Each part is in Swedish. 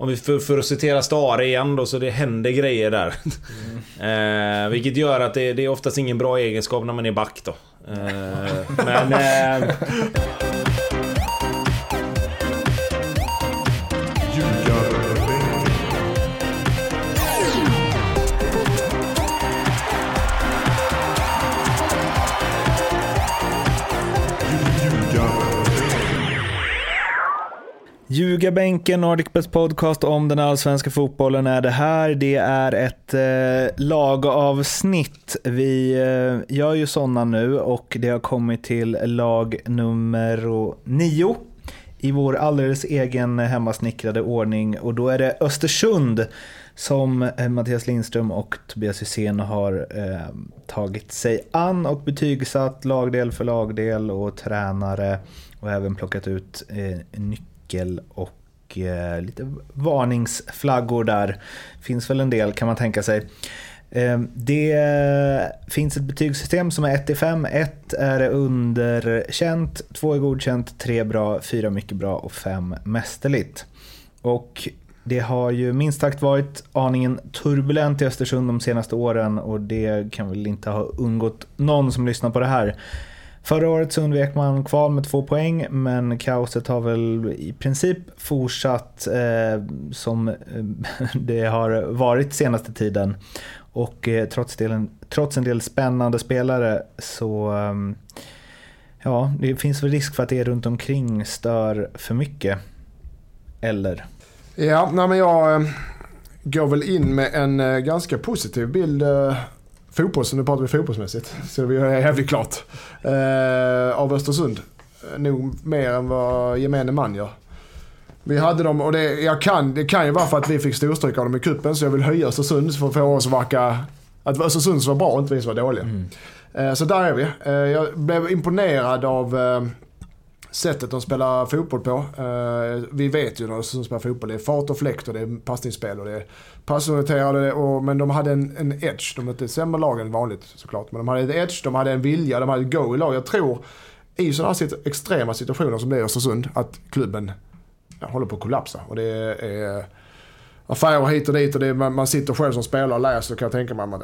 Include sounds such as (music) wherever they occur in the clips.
om vi för, för att citera Stare igen då, så det händer grejer där. Mm. (laughs) eh, vilket gör att det, det är oftast ingen bra egenskap när man är back då. Eh, men... Eh, Ljugarbänken, NordicBets podcast om den allsvenska fotbollen är det här. Det är ett eh, lagavsnitt. Vi eh, gör ju sådana nu och det har kommit till lag nummer nio i vår alldeles egen hemmasnickrade ordning och då är det Östersund som eh, Mattias Lindström och Tobias Hysén har eh, tagit sig an och betygsatt lagdel för lagdel och tränare och även plockat ut eh, nyckeln artikel och eh, lite varningsflaggor där. Finns väl en del kan man tänka sig. Eh, det finns ett betygssystem som är 1 5. 1 är underkänt, 2 är godkänt, 3 bra, 4 mycket bra och 5 mästerligt. Och det har ju minst sagt varit aningen turbulent i Östersund de senaste åren och det kan väl inte ha undgått någon som lyssnar på det här. Förra året så undvek man kval med två poäng men kaoset har väl i princip fortsatt eh, som eh, (laughs) det har varit senaste tiden. Och eh, trots, delen, trots en del spännande spelare så eh, ja, det finns väl risk för att det runt omkring stör för mycket. Eller? Ja, nej men jag eh, går väl in med en eh, ganska positiv bild eh, fotbolls, nu pratar vi fotbollsmässigt, så vi är jävligt klart. Eh, av Östersund. Nog mer än vad gemene man gör. Vi hade dem, och det, jag kan, det kan ju vara för att vi fick storstryk av dem i kuppen så jag vill höja Östersund för att få oss att verka... Att det var Östersund som var bra och inte vi som var dåliga. Mm. Eh, så där är vi. Eh, jag blev imponerad av eh, sättet de spelar fotboll på. Eh, vi vet ju när de spelar fotboll, det är fart och fläkt och det är passningsspel och det är passorienterade. Och, men de hade en, en edge. De är inte sämre lag än vanligt såklart. Men de hade ett edge, de hade en vilja, de hade ett go i lag. Jag tror i sådana här extrema situationer som det är i Östersund att klubben ja, håller på att kollapsa. Och det är affärer hit och dit och det, man, man sitter själv som spelare och läser och kan jag tänka mig att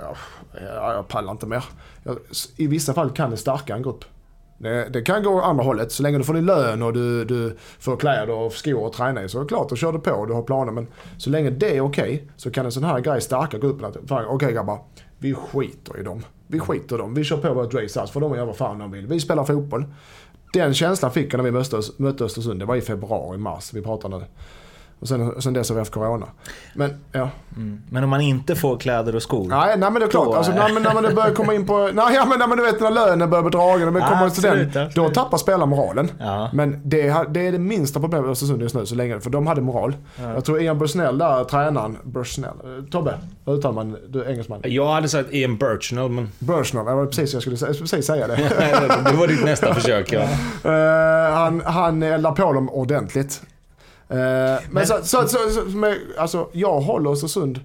jag, jag pallar inte mer. Jag, I vissa fall kan det stärka en grupp. Det, det, kan gå andra hållet. Så länge du får din lön och du, du får kläder och skor att träna i så är det klart, då kör du på och du har planer. Men så länge det är okej okay, så kan en sån här grej stärka gruppen. Okej okay, grabbar, vi skiter i dem. Vi skiter i dem. Vi kör på vårt race alls för de gör vad fan de vill. Vi spelar fotboll. Den känslan fick jag när vi mötte, mötte Östersund. Det var i februari, mars. Vi pratade och sen, sen dess har vi haft corona. Men, ja. Mm. men om man inte får kläder och skor? Nej, nej men det är klart. Alltså, nej, men, när man börjar komma in på... Nej, ja, men, nej, men du vet när lönen börjar bli dragen. Kommer den, då tappar spelarmoralen. Ja. Men det, det är det minsta problemet i Östersund just nu så länge. För de hade moral. Ja. Jag tror Ian Bursnell där, tränaren. Bursnell. Tobbe, hur uttalar man du är engelsman? Jag hade sagt Ian Birchnell men... Birchnell, det var precis jag skulle säga, precis säga det. (laughs) det var ditt nästa försök ja. Uh, han, han eldar på dem ordentligt. Eh, men, men så, så, så, så med, alltså, jag håller Östersund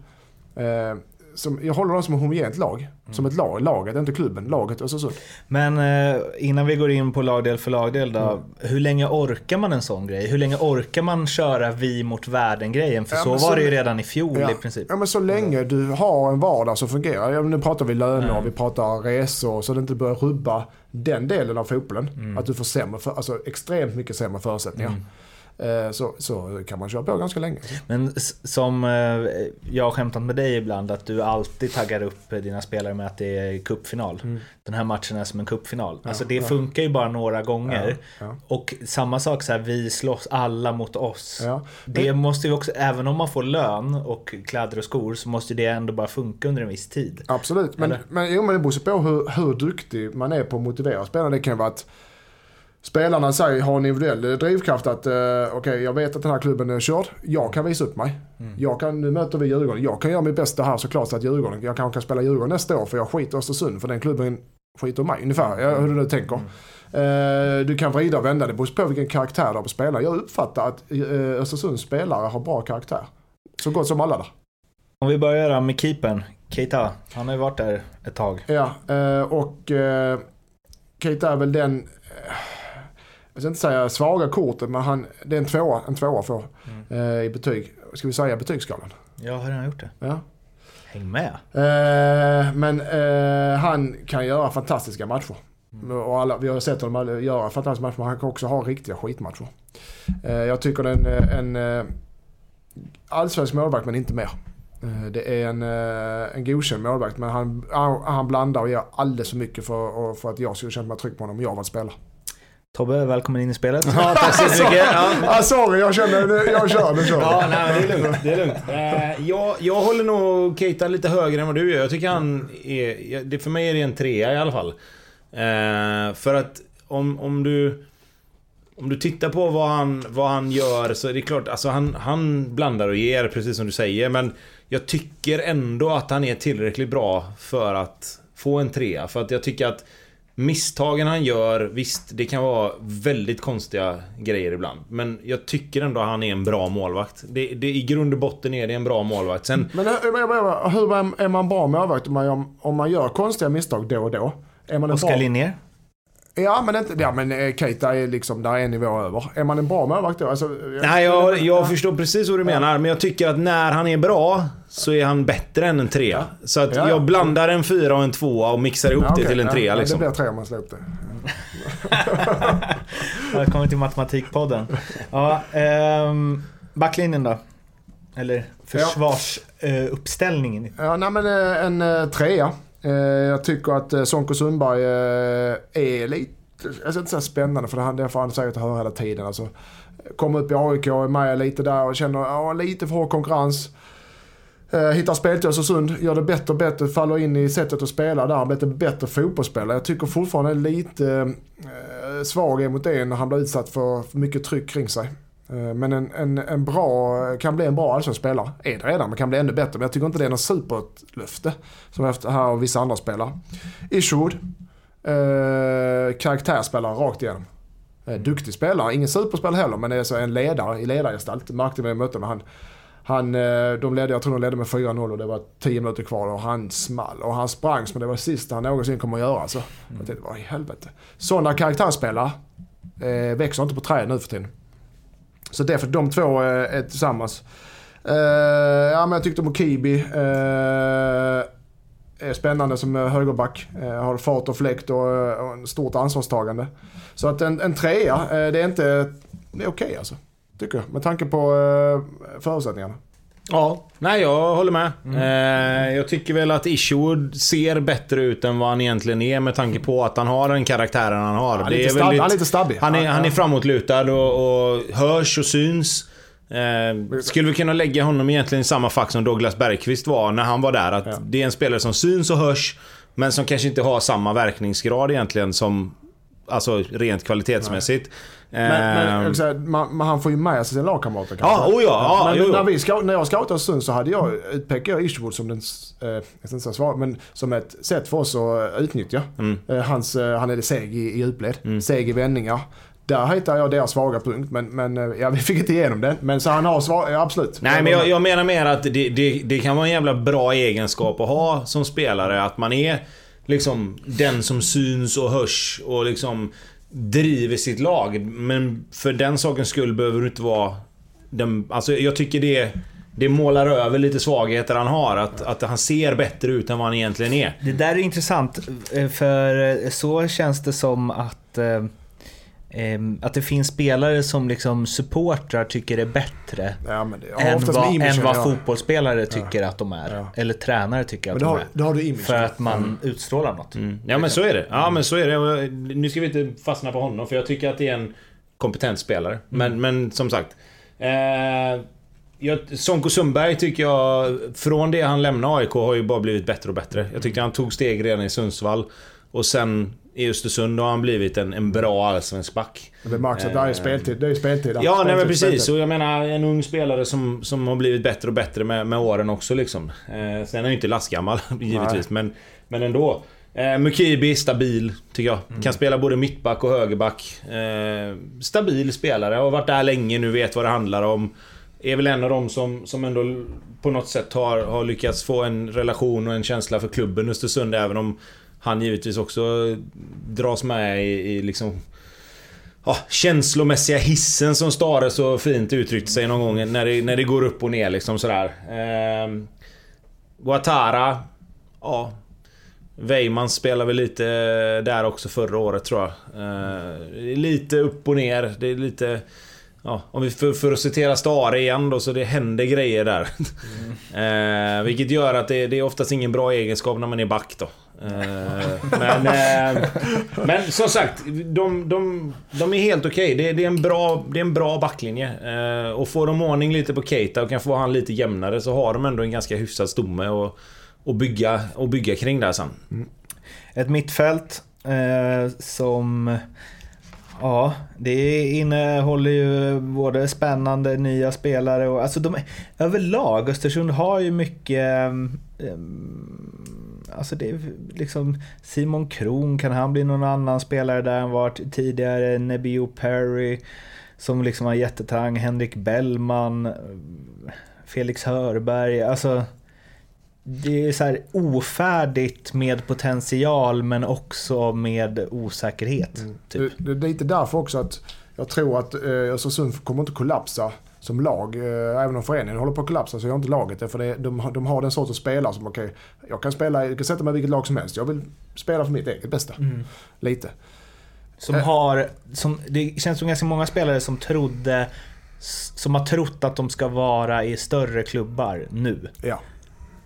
eh, som, jag håller dem som ett homogent lag. Mm. Som ett lag, laget, inte klubben, laget Östersund. Men eh, innan vi går in på lagdel för lagdel då. Mm. Hur länge orkar man en sån grej? Hur länge orkar man köra vi mot världen-grejen? För ja, så var så, det ju redan i fjol ja, i princip. Ja men så länge du har en vardag som fungerar. Ja, nu pratar vi löner, mm. vi pratar resor. Så det inte börjar rubba den delen av fotbollen. Mm. Att du får sämre, alltså extremt mycket sämre förutsättningar. Eh, så, så kan man köra på ganska länge. Men som eh, jag har skämtat med dig ibland, att du alltid taggar upp dina spelare med att det är cupfinal. Mm. Den här matchen är som en cupfinal. Ja, alltså det ja. funkar ju bara några gånger. Ja, och samma sak så här, vi slåss alla mot oss. Det men, måste ju också, även om man får lön och kläder och skor, så måste det ändå bara funka under en viss tid. Absolut, men, men, jo, men det beror på hur, hur duktig man är på att motivera spelarna. Det kan vara att spelarna i sig har en individuell drivkraft att eh, okej okay, jag vet att den här klubben är körd. Jag kan visa upp mig. Mm. Jag kan, nu möter vi Djurgården. Jag kan göra mitt bästa här såklart så att Djurgården, jag kanske kan spela Djurgården nästa år för jag skiter i Östersund för den klubben skiter i mig ungefär. Hur du nu tänker. Mm. Eh, du kan vrida och vända, det beror på vilken karaktär du har på spelarna. Jag uppfattar att eh, Östersunds spelare har bra karaktär. Så gott som alla där. Om vi börjar med keepern, Keita. Han har ju varit där ett tag. Ja, eh, och eh, Keita är väl den jag ska inte säga svaga kortet, men han, det är en tvåa, en tvåa får mm. eh, i betyg. ska vi säga betygsskalan? Jag har redan gjort det. Ja. Häng med. Eh, men eh, han kan göra fantastiska matcher. Och alla, vi har sett honom göra fantastiska matcher, men han kan också ha riktiga skitmatcher. Eh, jag tycker det är en, en eh, allsvensk målvakt, men inte mer. Eh, det är en, eh, en godkänd målvakt, men han, han, han blandar och ger alldeles för mycket för, för att jag skulle känna mig trygg på honom om jag var spelare. Tobbe, välkommen in i spelet. Ja, tack så mycket. (laughs) Ja. Ah, sorry, jag känner, jag kör, nu kör. Ja, nej, men det är lugnt. Det är lugnt. Eh, jag, jag håller nog Keita lite högre än vad du gör. Jag tycker han är... Det, för mig är det en trea i alla fall. Eh, för att om, om du... Om du tittar på vad han, vad han gör så är det klart, alltså han, han blandar och ger precis som du säger. Men jag tycker ändå att han är tillräckligt bra för att få en trea. För att jag tycker att misstagen han gör, visst det kan vara väldigt konstiga grejer ibland. Men jag tycker ändå att han är en bra målvakt. Det, det, I grund och botten är det en bra målvakt. Sen, Men eh, hur är man bra målvakt om man, gör, om man gör konstiga misstag då och då? Är man Oskar bra... Linnér. Ja men, inte, ja, men eh, Keita är liksom, där är en nivå över. Är man en bra målvakt då? Alltså, nej, jag, jag förstår precis vad du menar. Men jag tycker att när han är bra så är han bättre än en trea. Så att Ja, ja. jag blandar en fyra och en tvåa och mixar ihop Ja, det till en trea ja, liksom. Det blir tre om man slår upp det. (laughs) Välkommen till Matematikpodden. Ja, ehm, backlinjen då? Eller försvarsuppställningen? Ja, nej men eh, en eh, trea. Eh, jag tycker att eh, Sonko Sundberg eh, är lite, jag ska inte säga spännande för det får han säkert höra hela tiden. Alltså, kom upp i AIK, är med lite där och känner ja, lite för hård konkurrens. Hittar speltid till Östersund, gör det bättre och bättre, faller in i sättet att spela där, blir en bättre fotbollsspelare. Jag tycker fortfarande lite svag mot det när han blir utsatt för mycket tryck kring sig. Eh, men en, en, en bra, kan bli en bra allsvensk spelare. Är det redan, men kan bli ännu bättre. Men jag tycker inte det är något superlöfte. Som efter här och vissa andra spelare. Isherwood. Eh, karaktärsspelare rakt igenom. Eh, duktig spelare, ingen superspelare heller men är så en ledare i ledargestalt. Märkte vi när vi mötte honom. Han, han, eh, de ledde, jag tror de ledde med 4-0 och det var 10 minuter kvar och han small. Och han sprang som det var det sista han någonsin kommer att göra. Så. Jag tänkte, vad i helvete. Sådana karaktärsspelare eh, växer inte på träd nu för tiden. Så därför de två eh, är tillsammans. Uh, ja men jag tyckte Mokibi uh, eh, är spännande som högerback. Uh, har fart och fläkt och, och en stort ansvarstagande. Så att en, en trea, det är inte... Det är okej alltså. Tycker jag. Med tanke på förutsättningarna. Ja, nej jag håller med. Eh, jag tycker väl att Isherwood ser bättre ut än vad han egentligen är med tanke på att han har den karaktären han har. Han är, lite, är stabb, väldigt- han är lite stabbig. Han är, han är framåtlutad och, och hörs och syns. Eh, skulle vi kunna lägga honom egentligen i samma fack som Douglas Bergqvist var när han var där. Att Ja. det är en spelare som syns och hörs. Men som kanske inte har samma verkningsgrad egentligen som... Alltså rent kvalitetsmässigt. Men, men Eh, jag vill säga, man, han får ju med sig sina lagkamrater kanske. Ja, oh ja, ja, men jo, jo. När, vi scout, när jag scoutade Östersund så hade jag, utpekade jag Isherwood som den, eh, jag ska inte säga svar, men som ett sätt för oss att utnyttja. Mm. Eh, hans, eh, han är det seg i, i djupled, seg i vändningar. Där hittar jag deras svaga punkt, men, men eh, ja, (laughs) vi fick inte igenom den. Men så han har svar, ja, absolut. Nej men jag, jag menar mer att det, det, det kan vara en jävla bra egenskap att ha som spelare. Att man är liksom den som syns och hörs och liksom driver sitt lag. Men för den sakens skull behöver du inte vara den... Alltså jag tycker det... Det målar över lite svagheter han har. Att, att han ser bättre ut än vad han egentligen är. Det där är intressant, eh, för eh, så känns det som att eh, att det finns spelare som liksom supportrar tycker är bättre Ja, men det än vad, imagen än att vad göra. fotbollsspelare tycker att de är. Ja. Eller tränare tycker att Men de har, är. det har du. För att man utstrålar något. Mm. Ja men så är det. Ja men så är det. Och Nu ska vi inte fastna på honom för jag tycker att det är en kompetent spelare. Men, men som sagt. Eh, jag, Sonko Sundberg tycker jag, från det han lämnade AIK har ju bara blivit bättre och bättre. Jag tyckte han tog steg redan i Sundsvall. Och sen i Östersund har han blivit en, en bra allsvensk back. Det märks att det är speltid. Det är speltid. Ja, nej men Speltid, precis. speltid. Och jag menar en ung spelare som, som har blivit bättre och bättre med, med åren också liksom. Eh, sen är han ju inte lastgammal (laughs) givetvis, men, men ändå. Eh, Mukibi, stabil tycker jag. Mm. Kan spela både mittback och högerback. Eh, stabil spelare, har varit där länge nu, vet vad det handlar om. Är väl en av dem som, som ändå på något sätt har, har lyckats få en relation och en känsla för klubben Östersund, även om han givetvis också dras med i, i liksom ja, känslomässiga hissen som Stare så fint uttryckte sig någon gång när det, när det går upp och ner liksom sådär. Eh, Ouattara, ja. Weimann spelade väl lite där också förra året tror jag. Eh, lite upp och ner. Det är lite... Ja, om vi för, för att citera Stare igen då, så det händer grejer där. Mm. (laughs) eh, vilket gör att det, det, är oftast ingen bra egenskap när man är back då. Eh, men, eh, men som sagt, de, de, de är helt okej. Okay. Det, det, är en bra, det är en bra backlinje. Eh, och får de ordning lite på Keita och kan få han lite jämnare så har de ändå en ganska hyfsad stomme och, och, bygga, och bygga kring där sen. Mm. Ett mittfält eh, som... Ja, det innehåller ju både spännande nya spelare och alltså de, överlag, Östersund har ju mycket um, Alltså det är liksom Simon Kron, kan han bli någon annan spelare där än varit tidigare? Nebio Perry som liksom har jättetrang, Henrik Bellman, Felix Hörberg. Alltså det är så här ofärdigt med potential men också med osäkerhet. Mm. Typ. Det, det, är lite därför också att jag tror att eh, Östersund kommer inte kollapsa som lag. Eh, även om föreningen håller på att kollapsa så gör inte laget det. För det, de, de har den sortens spelare som okej, okay, jag kan spela, jag kan sätta mig i vilket lag som helst. Jag vill spela för mitt eget bästa. Mm. Lite. Som äh, har, som, det känns som ganska många spelare som trodde, som har trott att de ska vara i större klubbar nu. Ja.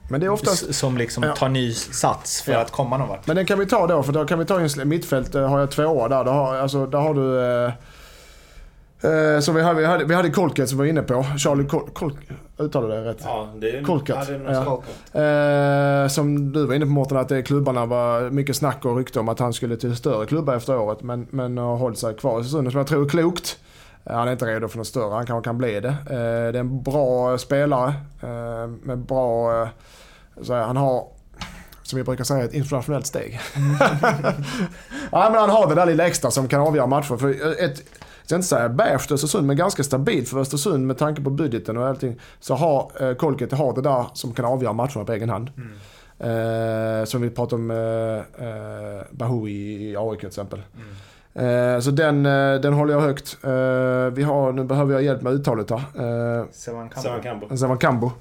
Men det är oftast... Som liksom ja. tar ny sats för ja. att komma någon vart. Men den kan vi ta då, för då kan vi ta en mittfält. Har jag två år där, då har, alltså, där har du... Eh, Eh, så vi hade, vi hade, vi hade som vi var inne på. Charlie Col, Col uttalade det rätt? Ja, det är Colket. Ja. Eh, som du var inne på Mårten, att det klubbarna var mycket snack och rykte om att han skulle till större klubbar efter året. Men, men har hållit sig kvar i säsongen som jag tror är klokt. Han är inte redo för något större, han kanske kan bli det. Eh, det är en bra spelare eh, med bra... Eh, så han har som vi brukar säga, ett internationellt steg. (laughs) ja, men han har det där lilla extra som kan avgöra matcher. För ett, jag ska inte säga beige Östersund, men ganska stabilt för Östersund med tanke på budgeten och allting. Så har Kolket har det där som kan avgöra matcherna på egen hand. Mm. Eh, som vi pratade om eh, eh, Bahu i, i AIK till exempel. Mm. Eh, så den, eh, den håller jag högt. Eh, vi har, nu behöver jag hjälp med uttalet här. Sevan Kambo.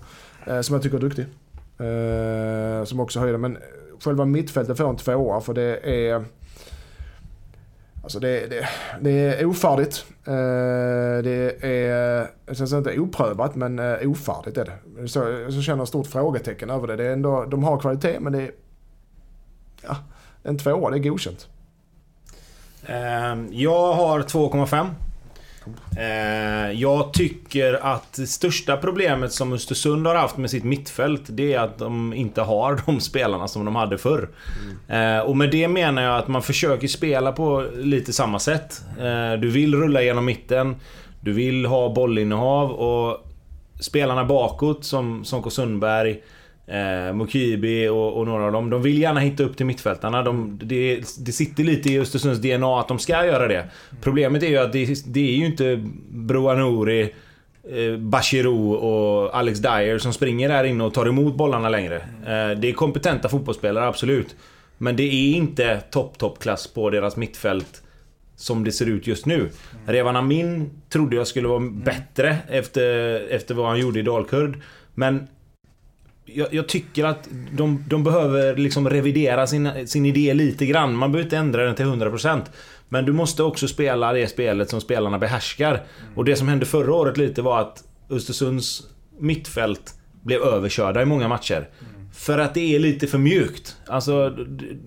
Som jag tycker är duktig. som också höjer Men själva mittfältet får en tvåa för det är Alltså det, det, det är ofärdigt. Det är, jag ska säga inte oprövat, men ofärdigt är det. Så jag känner stort frågetecken över det. det är ändå, de har kvalitet, men det är... Ja, en tvåa, det är godkänt. Ehm, jag har 2,5. Eh, jag tycker att det största problemet som Östersund har haft med sitt mittfält Det är att de inte har (laughs) de spelarna som de hade förr. Mm. Och med det menar jag att man försöker spela på lite samma sätt. Du vill rulla genom mitten. Du vill ha bollinnehav och spelarna bakåt som Sonko Sundberg Eh, Mukibi och, och, några av dem. De vill gärna hitta upp till mittfältarna. De, det, det sitter lite i Östersunds DNA att de ska göra det. Problemet är ju att det, det är ju inte Broa Nouri, eh, Bachirou och Alex Dyer som springer där inne och tar emot bollarna längre. Eh, det är kompetenta fotbollsspelare, absolut. Men det är inte topp, topp klass på deras mittfält som det ser ut just nu. Revan Amin trodde jag skulle vara bättre efter, efter vad han gjorde i Dalkurd. Men jag, jag, tycker att de, de behöver liksom revidera sin, sin idé lite grann. Man behöver inte ändra den till 100%. Men du måste också spela det spelet som spelarna behärskar. Mm. Och det som hände förra året lite var att Östersunds mittfält blev överkörda i många matcher. Mm. För att det är lite för mjukt. Alltså,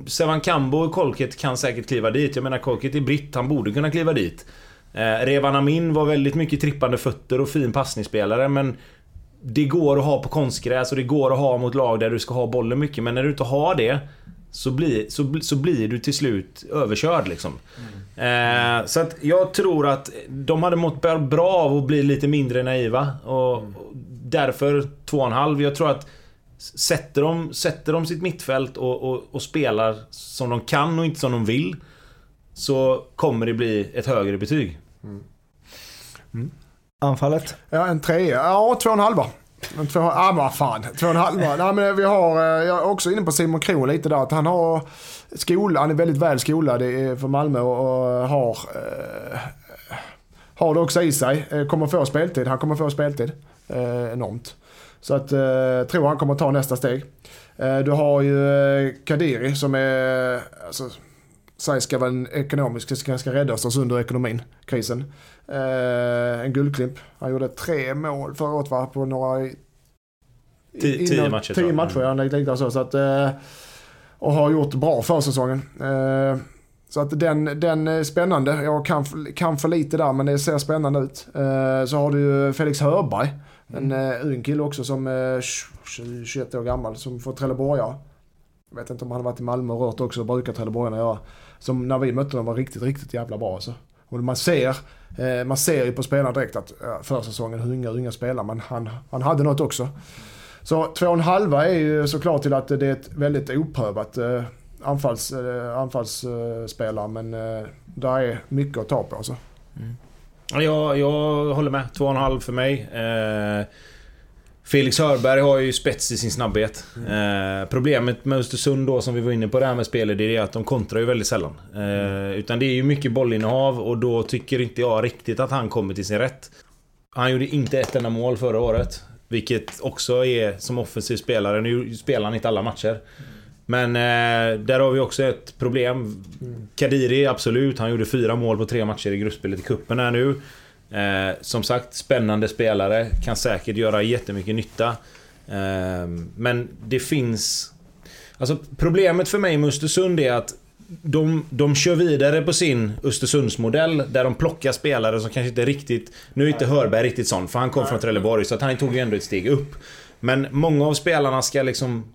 Sevan Kambo och Kolket kan säkert kliva dit. Jag menar Kolket är britt, han borde kunna kliva dit. Eh, Revan Amin var väldigt mycket trippande fötter och fin passningsspelare men det går att ha på konstgräs och det går att ha mot lag där du ska ha bollen mycket. Men när du inte har det så blir, så, så blir du till slut överkörd liksom. Mm. Eh, så att jag tror att de hade mått bra av att bli lite mindre naiva. Och, mm. därför 2,5. Jag tror att sätter de, sätter de sitt mittfält och, och, och, spelar som de kan och inte som de vill. Så kommer det bli ett högre betyg. Mm. Anfallet? Ja, en trea. Ja, två och en halva. Men två, ah, men vad fan, två och en halv. (laughs) Nej, men vi har, eh, jag är också inne på Simon Kron lite där. Att han har skola, han är väldigt väl skolad i- för Malmö och, har, eh, har det också i sig. Eh, Kommer få speltid, han kommer få speltid. Eh, enormt. Så att, eh, tror han kommer ta nästa steg. Eh, du har ju eh, Kadiri som är, alltså, sägs ska vara en ekonomisk, ska, ska rädda Östersund ur ekonomin, krisen. Eh, en guldklimp. Han gjorde tre mål förra året va, på några... i- Tio- tio innan- matcher, Tio matcher, ja. Lite så. så att, eh, och har gjort bra försäsongen. Eh, så att den, den är spännande. Jag kan, kan för lite där men det ser spännande ut. Eh, så har du Felix Hörberg. En uh, ung kille också som är 20 21 år gammal som får Trelleborgare. Jag vet inte om han har varit i Malmö och rört också, brukar Trelleborgarna göra. Som när vi mötte dem var riktigt, riktigt jävla bra alltså. Och man ser, eh, man ser ju på spelarna direkt att försäsongen, hur unga, unga spelare, men han, han hade något också. Så två och en halva är ju såklart till att det är ett väldigt oprövat eh, anfalls, eh, anfallsspelare, men där är mycket att ta på alltså. Mm. Jag, jag håller med. Två och en halv för mig. Eh, Felix Hörberg har ju spets i sin snabbhet. Eh, problemet med Östersund då, som vi var inne på det här med spelet, det är att de kontrar ju väldigt sällan. Eh, utan det är ju mycket bollinnehav och då tycker inte jag riktigt att han kommer till sin rätt. Han gjorde inte ett enda mål förra året. Vilket också är som offensiv spelare. Nu spelar han inte alla matcher. Men eh, där har vi också ett problem. Kadiri, absolut. Han gjorde fyra mål på tre matcher i gruppspelet i cupen här nu. Eh, som sagt, spännande spelare. Kan säkert göra jättemycket nytta. Eh, men det finns... Alltså problemet för mig med Östersund är att de, de kör vidare på sin Östersundsmodell där de plockar spelare som kanske inte riktigt... Nu är inte Hörberg riktigt sån för han kom från Trelleborg så att han tog ju ändå ett steg upp. Men många av spelarna ska liksom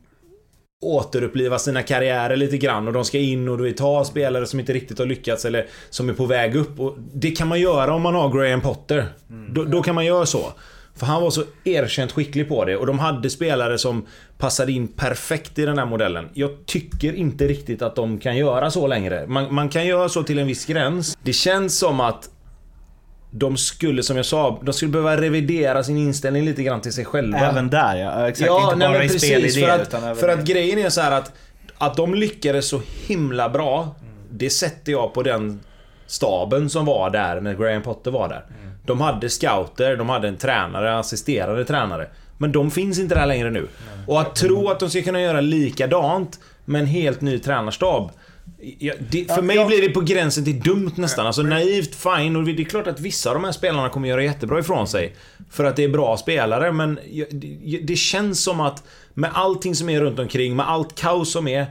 återuppliva sina karriärer lite grann och de ska in och du ta spelare som inte riktigt har lyckats eller som är på väg upp. Och det kan man göra om man har Graham Potter. Då, då kan man göra så. För han var så erkänt skicklig på det och de hade spelare som passade in perfekt i den här modellen. Jag tycker inte riktigt att de kan göra så längre. Man, man kan göra så till en viss gräns. Det känns som att de skulle, som jag sa, de skulle behöva revidera sin inställning lite grann till sig själva. Även där ja, exakt. Ja, inte nej, bara i precis. För att, utan för att grejen är så att Att de lyckades så himla bra Det sätter jag på den staben som var där när Graham Potter var där. De hade scouter, de hade en tränare, assisterande tränare. Men de finns inte där längre nu. Och att tro att de ska kunna göra likadant med en helt ny tränarstab. Ja, det, för Ja, mig jag- blir det på gränsen till dumt nästan. Alltså naivt, fine. Och det är klart att vissa av de här spelarna kommer göra jättebra ifrån sig. För att det är bra spelare, men jag- det, det känns som att med allting som är runt omkring, med allt kaos som är.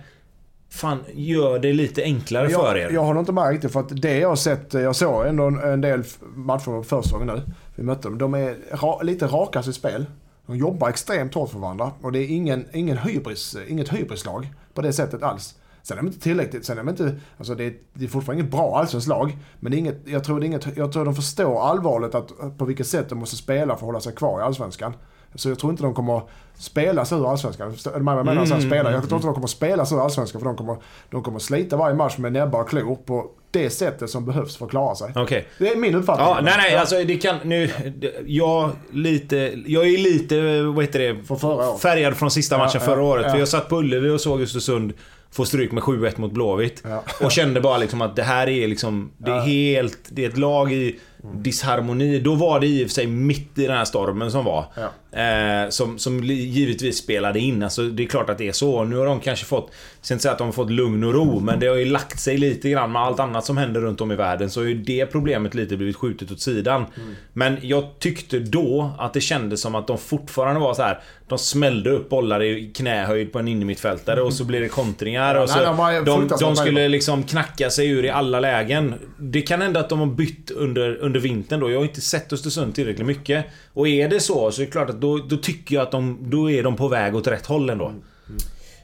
Fan, gör det lite enklare för er. Jag, jag håller inte med riktigt för att det jag har sett, jag såg ändå en, en del matcher på försäsongen nu. Vi mötte dem. De är ra, lite raka i sitt spel. De jobbar extremt hårt för varandra och det är ingen, ingen hybris, inget hybrislag på det sättet alls. Sen är de inte tillräckligt, sen är de inte, alltså det är, det är fortfarande inget bra allsvenskt lag. Men det är inget, jag, tror det är inget, jag tror de förstår allvaret att, på vilket sätt de måste spela för att hålla sig kvar i allsvenskan. Så jag tror inte de kommer spela sig ur allsvenskan. Jag menar så Mm, spela. Jag tror inte de kommer spela sig ur allsvenskan för de kommer, de kommer slita varje match med näbbar och klor på det sättet som behövs för att klara sig. Okej. Det är min uppfattning. Ja, nej, nej, alltså det kan... Nu... Jag lite... Jag är lite, vad heter det? Från. Färgad från sista matchen Ja, förra året. ja. För jag satt på Ullevi och såg Östersund få stryk med 7-1 mot Blåvitt. Ja. Och kände bara liksom att det här är liksom... Det är Ja. helt... Det är ett lag i disharmoni. Då var det i och för sig mitt i den här stormen som var. Ja. Eh, som, som givetvis spelade in. Alltså det är klart att det är så. Nu har de kanske fått... Jag ska inte säga att de har fått lugn och ro, men det har ju lagt sig lite grann med allt annat som händer runt om i världen. Så har ju det problemet lite blivit skjutet åt sidan. Men jag tyckte då att det kändes som att de fortfarande var så här. De smällde upp bollar i knähöjd på en innermittfältare och så blir det kontringar. Ja, och så nej, de de, de skulle liksom knacka sig ur i alla lägen. Det kan hända att de har bytt under, under vintern då. Jag har inte sett Östersund tillräckligt mycket. Och är det så så är det klart att då, då tycker jag att de, då är de på väg åt rätt håll ändå.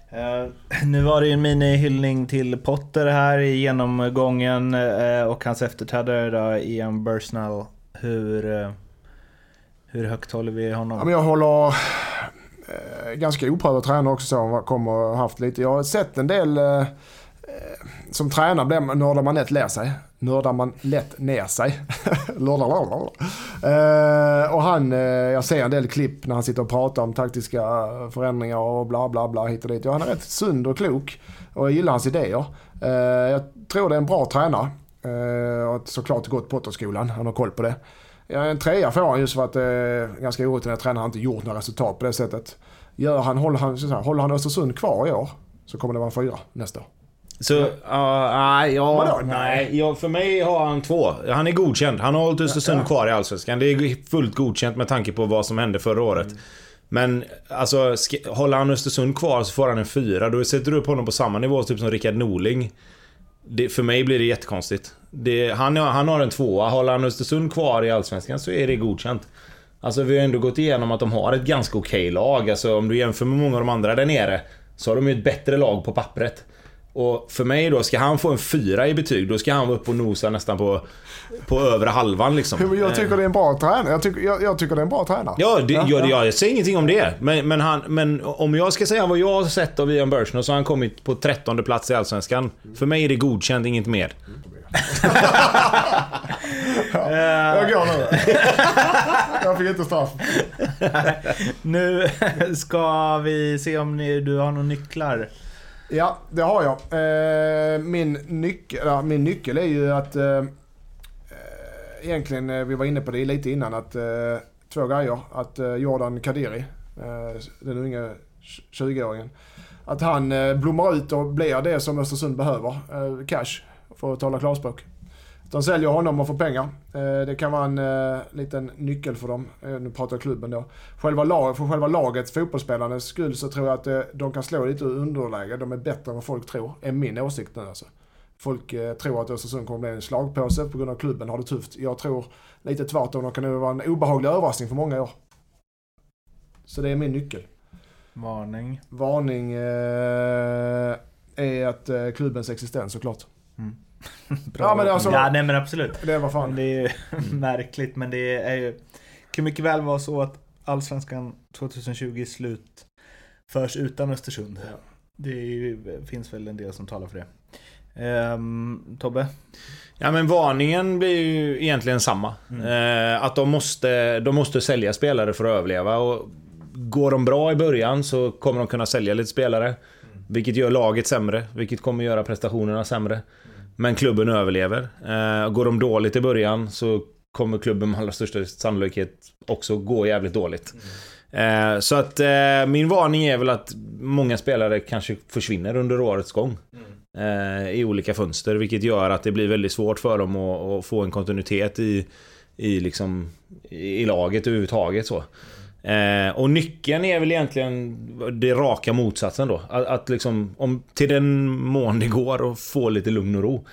Eh, nu var det ju en mini-hyllning till Potter här i genomgången eh, och hans efterträdare då, Ian Bursnell. Hur, eh, hur högt håller vi honom? Ja, men jag håller ganska oprövad tränare också så. Han kommer ha haft lite. Jag har sett en del som tränare blir man- nördar man lätt ner sig. Nördar man lätt ner sig. (laughs) Eh, och han, eh, jag ser en del klipp när han sitter och pratar om taktiska förändringar och bla bla bla hit och dit. Ja, han är rätt sund och klok och jag gillar hans idéer. Eh, jag tror det är en bra tränare. Eh, och såklart gått Potterskolan, han har koll på det. Ja, en trea får han just för att det är ganska orutinerad tränare har inte gjort några resultat på det sättet. Gör han, håller, han, så här, håller han Östersund kvar i år så kommer det vara en fyra nästa år. Så, uh, nej, ja, Vadå? nej. Ja, för mig har han två. Han är godkänd. Han har hållit Östersund kvar i Allsvenskan. Det är fullt godkänt med tanke på vad som hände förra året. Men alltså, håller han Östersund kvar så får han en fyra. Då sätter du upp honom på samma nivå typ som Rickard Norling. Det, för mig blir det jättekonstigt. Det, han, han har en tvåa. Håller han Östersund kvar i Allsvenskan så är det godkänt. Alltså vi har ändå gått igenom att de har ett ganska okej lag. Alltså om du jämför med många av de andra där nere. Så har de ju ett bättre lag på pappret. Och för mig då, ska han få en fyra i betyg, då ska han vara uppe och nosa nästan på, på övre halvan liksom. Men Jag tycker det är en bra tränare. Jag tycker, jag, jag tycker det är en bra tränare. Ja, det, ja, ja. jag säger ingenting om det. Men, men, han, men om jag ska säga vad jag har sett av Ian Burchner så har han kommit på 13 plats i Allsvenskan. För mig är det godkänt, inget mer. (laughs) Jag går nu. jag fick inte straff. (laughs) Nu ska vi se om ni, du har några nycklar. Ja, det har jag. Eh, min, nyckel, min nyckel är ju att... Eh, eh egentligen, eh, vi var inne på det lite innan, att eh, två grejer. Att eh, Jordan Kadiri, eh, den unga 20-åringen, att han eh, blommar ut och blir det som Östersund behöver. Eh, cash, för att tala klarspråk. De säljer honom och får pengar. Eh, det kan vara en eh, liten nyckel för dem. Eh, nu pratar jag klubben då. Själva lag, för själva lagets fotbollsspelarnas skull så tror jag att de kan slå lite ur underläge. De är bättre än vad folk tror. är min åsikt nu alltså. Folk tror att Östersund kommer bli en slagpåse på grund av klubben har det tufft. Jag tror lite tvärtom. De kan vara en obehaglig överraskning för många år. Så det är min nyckel. Varning. Varning eh, är att eh, klubbens existens såklart. (laughs) Bra. Ja, men alltså- ja, nej men absolut. Det var fan. det är ju (laughs) märkligt, men det är ju... kan mycket väl vara så att Allsvenskan 2020 slut förs utan Östersund. Det är ju, finns väl en del som talar för det. Ehm, Tobbe? Ja men varningen blir ju egentligen samma. Eh, att de måste, de måste sälja spelare för att överleva. Och går de bra i början så kommer de kunna sälja lite spelare. Vilket gör laget sämre, vilket kommer göra prestationerna sämre. Men klubben överlever. Eh, går de dåligt i början så kommer klubben med allra största sannolikhet också gå jävligt dåligt. Eh, så att eh, min varning är väl att många spelare kanske försvinner under årets gång. Eh, I olika fönster, vilket gör att det blir väldigt svårt för dem att, att få en kontinuitet i, i, liksom, i laget överhuvudtaget. Så. Eh, och nyckeln är väl egentligen det raka motsatsen då. Att, att liksom, om, till den mån det går att få lite lugn och ro.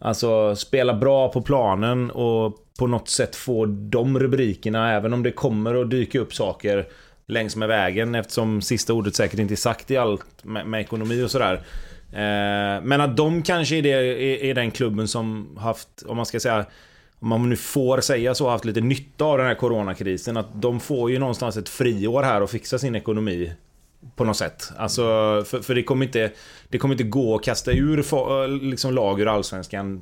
Alltså spela bra på planen och på något sätt få de rubrikerna även om det kommer att dyka upp saker längs med vägen eftersom sista ordet säkert inte är sagt i allt med, med ekonomi och sådär. Eh, men att de kanske är, det, är, är den klubben som haft, om man ska säga om man nu får säga så, haft lite nytta av den här coronakrisen. Att de får ju någonstans ett friår här och fixa sin ekonomi. På något sätt. Alltså, för, för det kommer inte... Det kommer inte gå att kasta ur liksom lag ur Allsvenskan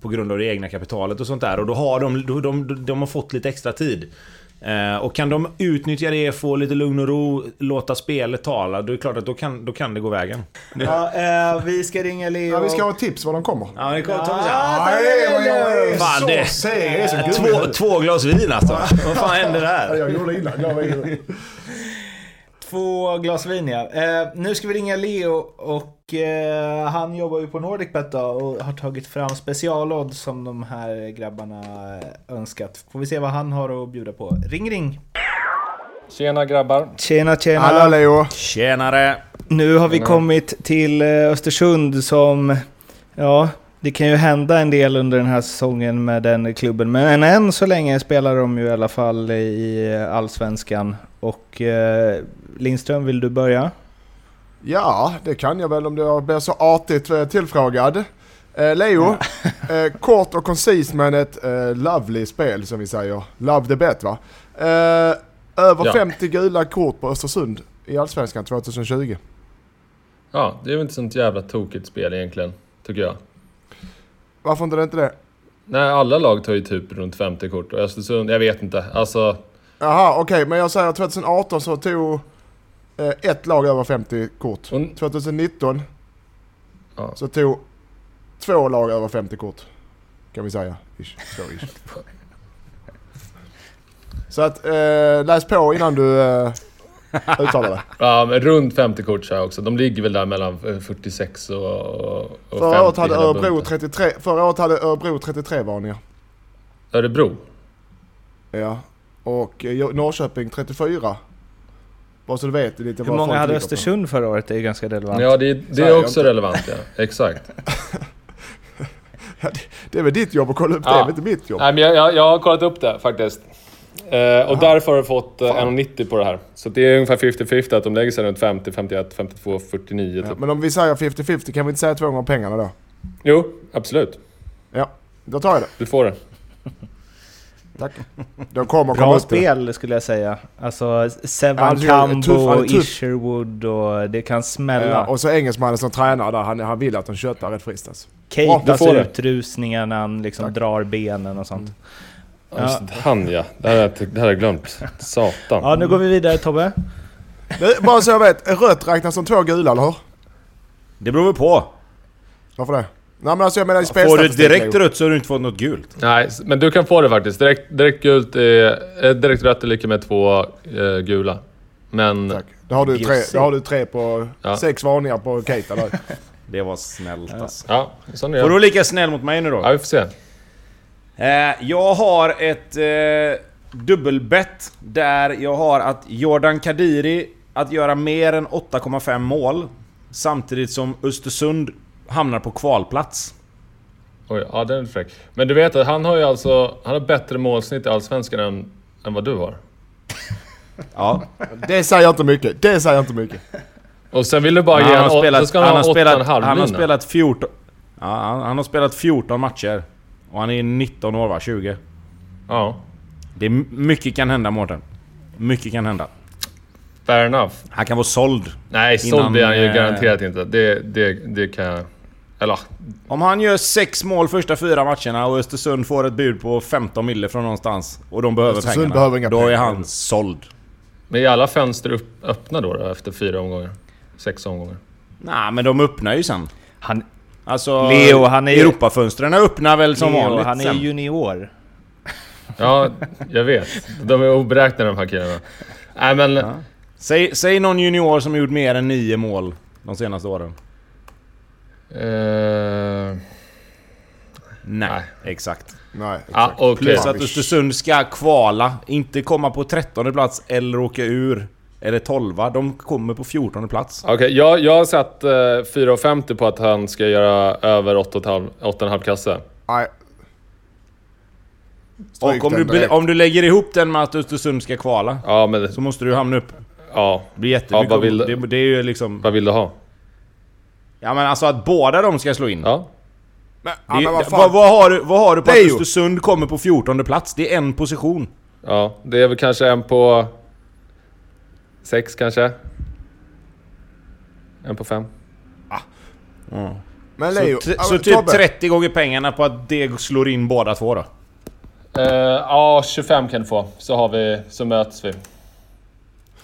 på grund av det egna kapitalet och sånt där. Och då har de, de, de, de har fått lite extra tid. Eh, och kan de utnyttja det, få lite lugn och ro, låta spelet tala, då är det klart att då kan, då kan det gå vägen. Ja, eh, vi ska ringa Leo. Ja, vi ska ha tips var de kommer. Ja, det kommer Ja, Nej, Fan, så det- är så. Två, två glas vin alltså. Vad fan hände Ja, där? Jag gjorde illa. Två glas vin ja. Eh, nu ska vi ringa Leo och eh, han jobbar ju på NordicBet då och har tagit fram specialodds som de här grabbarna önskat. Får vi se vad han har att bjuda på. Ring ring! Tjena grabbar. Tjena tjena! Hallå Leo. Tjenare! Nu har vi Tjena. kommit till eh, Östersund som, ja, det kan ju hända en del under den här säsongen med den klubben. Men än så länge spelar de ju i alla fall i Allsvenskan. Och eh, Lindström, vill du börja? Ja, det kan jag väl om du blir så artigt eh, tillfrågad. Eh, Leo, (laughs) eh, kort och koncist men ett eh, lovely spel som vi säger. Love the bet va? Eh, över Ja. 50 gula kort på Östersund i Allsvenskan 2020. Ja, det är väl inte sånt jävla tokigt spel egentligen, tycker jag. Varför inte det inte det? Nej, alla lag tar ju typ runt 50 kort. Och Östersund, jag vet inte. Alltså, Jaha, okej, men jag säger 2018 så tog eh, ett lag över 50 kort. Och- 2019 Ja. så tog två lag över 50 kort. Kan vi säga. Ish. Så ish. (laughs) Så att eh, läs på innan du eh, uttalar det. ja, men runt 50 kort så jag också. De ligger väl där mellan eh, 46 och, och 50 Förra året hade hela Örebro bunten. 33, förra året hade Örebro 33 varningar. Örebro? Ja. Och eh, Norrköping 34. Bara så du vet lite Hur många hade. Östersund förra året? Det är ganska relevant. Ja, det, det är är också relevant ja. Exakt. (laughs) Det är väl ditt jobb att kolla upp det, Ja. det är väl inte mitt jobb. Nej, men jag, jag, jag har kollat upp det faktiskt. Eh, och därför har du fått eh, 1,90 på det här. Så det är ungefär 50-50 att de lägger sig runt 50, 51, 52, 49 Ja, typ. men om vi säger 50-50 kan vi inte säga två gånger pengarna då? Jo, absolut. Ja, då tar jag det. Du får det. Tack. (laughs) De kommer Bra komma upp det. spel skulle jag säga. Alltså Sevan Ja, tuff. Isherwood och det kan smälla. Ja, och så engelsmannen som tränar där, han, han vill att de köttar rätt friskt alltså. Keitas det. utrusningar när han liksom drar benen och sånt. Ja. Just, han ja. Det här, har jag- glömt. Satan. Ja, nu går vi vidare Tobbe. Bara så jag vet, rött räknas som två gula eller hur? Det beror väl på. Varför det? Nej men alltså jag menar i Får du direkt rött så har du inte fått något gult. Nej, men du kan få det faktiskt. Direkt, direkt gult är... eh, Direkt rött är lika med två eh, gula. Men... Tack. Då har du tre, då har du tre på... Ja. Sex varningar på Keita där. (laughs) Det var snällt alltså. Ja, sån är Får du lika snäll mot mig nu då? Ja, vi får se. Eh, jag har ett eh, dubbelbett där jag har att Jordan Kadiri att göra mer än 8,5 mål samtidigt som Östersund hamnar på kvalplats. Oj, ja den är fräck. Men du vet att han har ju alltså... Han har bättre målsnitt i Allsvenskan än, än vad du har. (laughs) Ja, Det säger inte mycket. Det säger inte mycket. Och sen vill du bara ge honom... spelat, ska han han har ha spelat, 8,5 han har spelat 14... Ja, han, han har spelat 14 matcher. Och han är 19 år va? 20? Ja, Det är mycket kan hända Mårten. Mycket kan hända. fair enough. Han kan vara såld. Nej, såld blir han ju eh, garanterat inte. Det, det, det kan jag... Eller Om han gör sex mål första fyra matcherna och Östersund får ett bud på 15 mille från någonstans och de behöver Östersund pengarna. behöver inga då är pengar. han såld. Men är alla fönster upp, öppna då, då efter fyra omgångar? Sex omgångar? Nej men de öppnar ju sen. Han, Alltså... Leo, han är- Europafönstren öppnar väl som Leo, vanligt han är sen. junior. Ja, jag vet. De är oberäkneliga de här killarna. Nej men... Säg, säg någon junior som gjort mer än nio mål de senaste åren. Eh, Nej, Nej. exakt. Nej, ja, exakt. okej. Plus att Östersund ska kvala, inte komma på 13 plats eller åka ur. Eller 12 De kommer på 14 plats. Okej, jag, jag har satt eh, 4,50 på att han ska göra över 8,5 8,5 kasse. Nej. Och om du, om du lägger ihop den med att Östersund ska kvala, Ja, men... så måste du hamna upp. Ja. Det blir jättemycket. Ja, vad vill du- det, det är ju liksom... Vad vill du ha? Ja men alltså att båda de ska slå in. Ja. Men, Det, ja, men vad vad, vad, har du, vad har du på är att Östersund kommer på 14 plats? Det är en position. Ja, det är väl kanske en på... Sex kanske? En på fem? Men Så, Leo, t- ja, så men typ Tobbe. 30 gånger pengarna på att det slår in båda två då? Eh, ja, 25 kan du få. Så har vi... Så möts vi.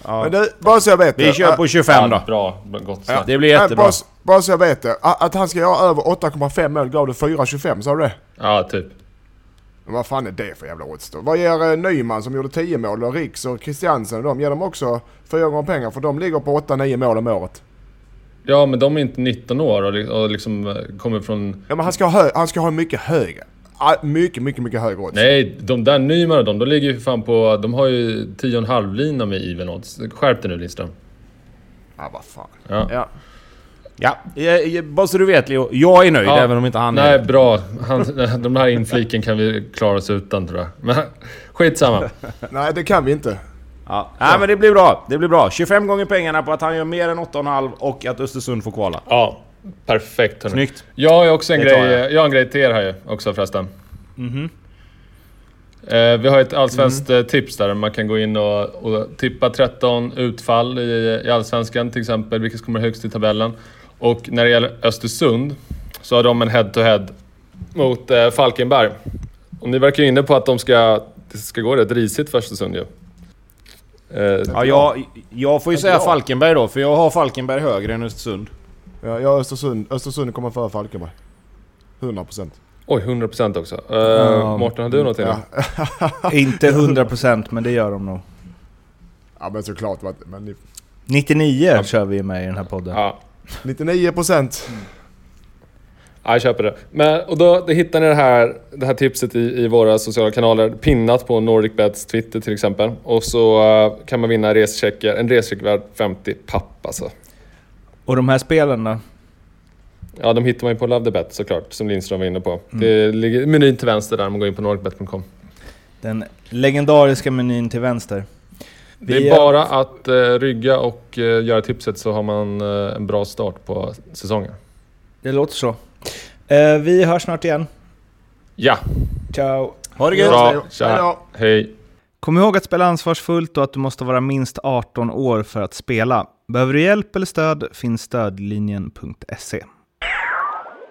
Men du, bara så jag vet Vi det. kör på 25 Ja, då. Bra, gott snack. Det blir jättebra. Bara, bara så jag vet det. Att han ska göra över 8,5 mål gav du 4,25, sa du det? Ja, typ. Men vad fan är det för jävla odds då? Vad ger eh, Nyman som gjorde 10 mål och Riks och Christiansen de ger dem också fyra gånger pengar för de ligger på 8-9 mål om året. Ja, men de är inte 19 år och, li- och liksom eh, kommer från... Ja men han ska ha, hö- han ska ha mycket högre. Ah, Mycket, mycket, mycket högre odds. Nej, de där Nyman och de, de ligger ju för fan på... De har ju 10,5 lina med even odds. Skärp dig nu Lindström. Ja vad fan. Ja. Ja. Ja, jag, jag, bara så du vet Leo. Jag är nöjd Ja. även om inte han Nej, är bra. Han, (laughs) de här infliken kan vi klara oss utan tror jag. Men (laughs) skitsamma. (laughs) Nej det kan vi inte. Ja. Nej men det blir bra. Det blir bra. 25 gånger pengarna på att han gör mer än 8,5 och att Östersund får kvala. Ja, perfekt hörni. Snyggt. Jag har också en Det grej, jag. jag har en grej till er här ju också förresten. Eh, vi har ett allsvenskt eh, tips där man kan gå in och, och tippa 13 utfall i, i allsvenskan till exempel, vilka som kommer högst i tabellen. Och när det gäller Östersund så har de en head-to-head mot eh, Falkenberg. Och ni verkar ju inne på att de ska, det ska gå rätt risigt för Östersund ju. Eh, Ja, jag, jag får ju Inte säga jag. Falkenberg då, för jag har Falkenberg högre än Östersund. Ja, jag Östersund, Östersund kommer före Falkenberg. 100%. oj, 100% också. Eh, Ja. Mårten, har du någonting? Ja. (laughs) Inte 100% men det gör de nog. ja men såklart. vad- Men ni- 99 kör vi med i den här podden. Ja. 99%. Ja, jag köper det. Men, och då, då hittar ni det här, det här tipset i, i våra sociala kanaler, pinnat på NordicBets Twitter till exempel. Och så eh, kan man vinna rescheckar, en rescheck värd 50 papp alltså. Och de här spelen då? Ja, de hittar man ju på Love the Bet såklart, som Lindström var inne på. Det ligger menyn till vänster där, om man går in på nordicbet.com. Den legendariska menyn till vänster. Det Vi är är- bara att uh, rygga och uh, göra tipset så har man eh, en bra start på säsongen. Det låter så. Vi hörs snart igen. Ja, Ciao! Ha det gött! bra. Hej Tja. då. Hej. Kom ihåg att spela ansvarsfullt och att du måste vara minst 18 år för att spela. Behöver du hjälp eller stöd finns stödlinjen.se.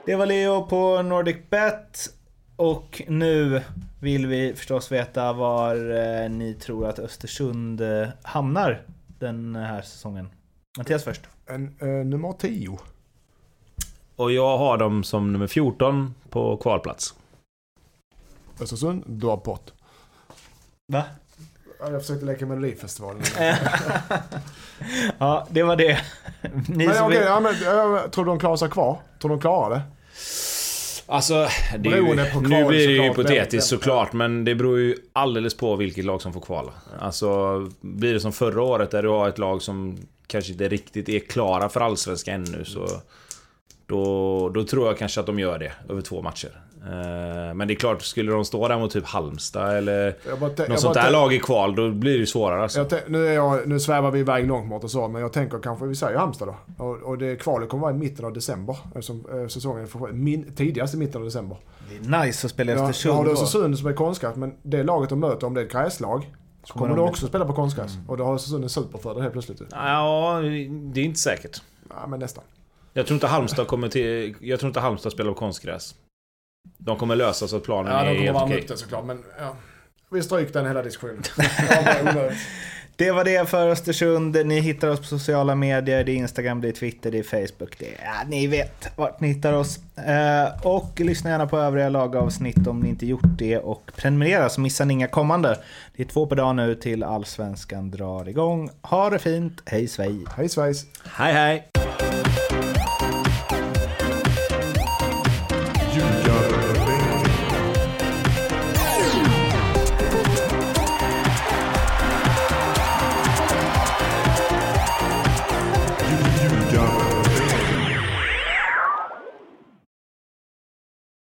Det var Leo på NordicBet. Och nu vill vi förstås veta var eh, ni tror att Östersund eh, hamnar den här säsongen. Mattias först. En, eh, nummer 10. Och jag har dem som nummer 14 på kvalplats. Östersund, du har pott. Va? Ja, Jag försökte leka Melodifestivalen. (laughs) (laughs) ja, det var det. Ni men som vill- ja, men, jag tror de klarar sig kvar? Tror de klarar det? Alltså, det är ju, nu blir det ju hypotetiskt såklart, men det beror ju alldeles på vilket lag som får kvala. Alltså, blir det som förra året där du har ett lag som kanske inte riktigt är klara för Allsvenskan ännu, så... Då, då tror jag kanske att de gör det över två matcher. Eh, Men det är klart, skulle de stå där mot typ Halmstad eller bara, något sånt där lag i kval, då blir det ju svårare alltså. Nu, är jag, nu svävar vi iväg långt mot och så, men jag tänker kanske, vi säger Halmstad då. Och, och det kvalet kommer vara i mitten av december. Eftersom eh, säsongen får min, tidigast i mitten av december. Det är nice att spela i Ja, Östersund. har du. Östersund som är konstgräs, men det laget de möter, om det är ett gräslag, så kommer de du bli- också spela på konstgräs. Och då har Östersund en superfördel helt plötsligt. Ja, det är inte säkert. Ja, men nästan. Jag tror inte Halmstad kommer till... Jag tror inte Halmstad spelar på konstgräs. De kommer lösa så att planen Ja, är de kommer helt vara okej. upp det såklart, men ja. Vi stryker den hela diskussionen. Ja. (laughs) (laughs) Det var det för Östersund. Ni hittar oss på sociala medier. Det är Instagram, det är Twitter, det är Facebook. Det är, ja, ni vet vart ni hittar oss. Eh, och lyssna gärna på övriga lagavsnitt om ni inte gjort det. Och prenumerera så missar ni inga kommande. Det är två per dag nu till Allsvenskan drar igång. Ha det fint. Hej svej! Hej svejs! Hej hej!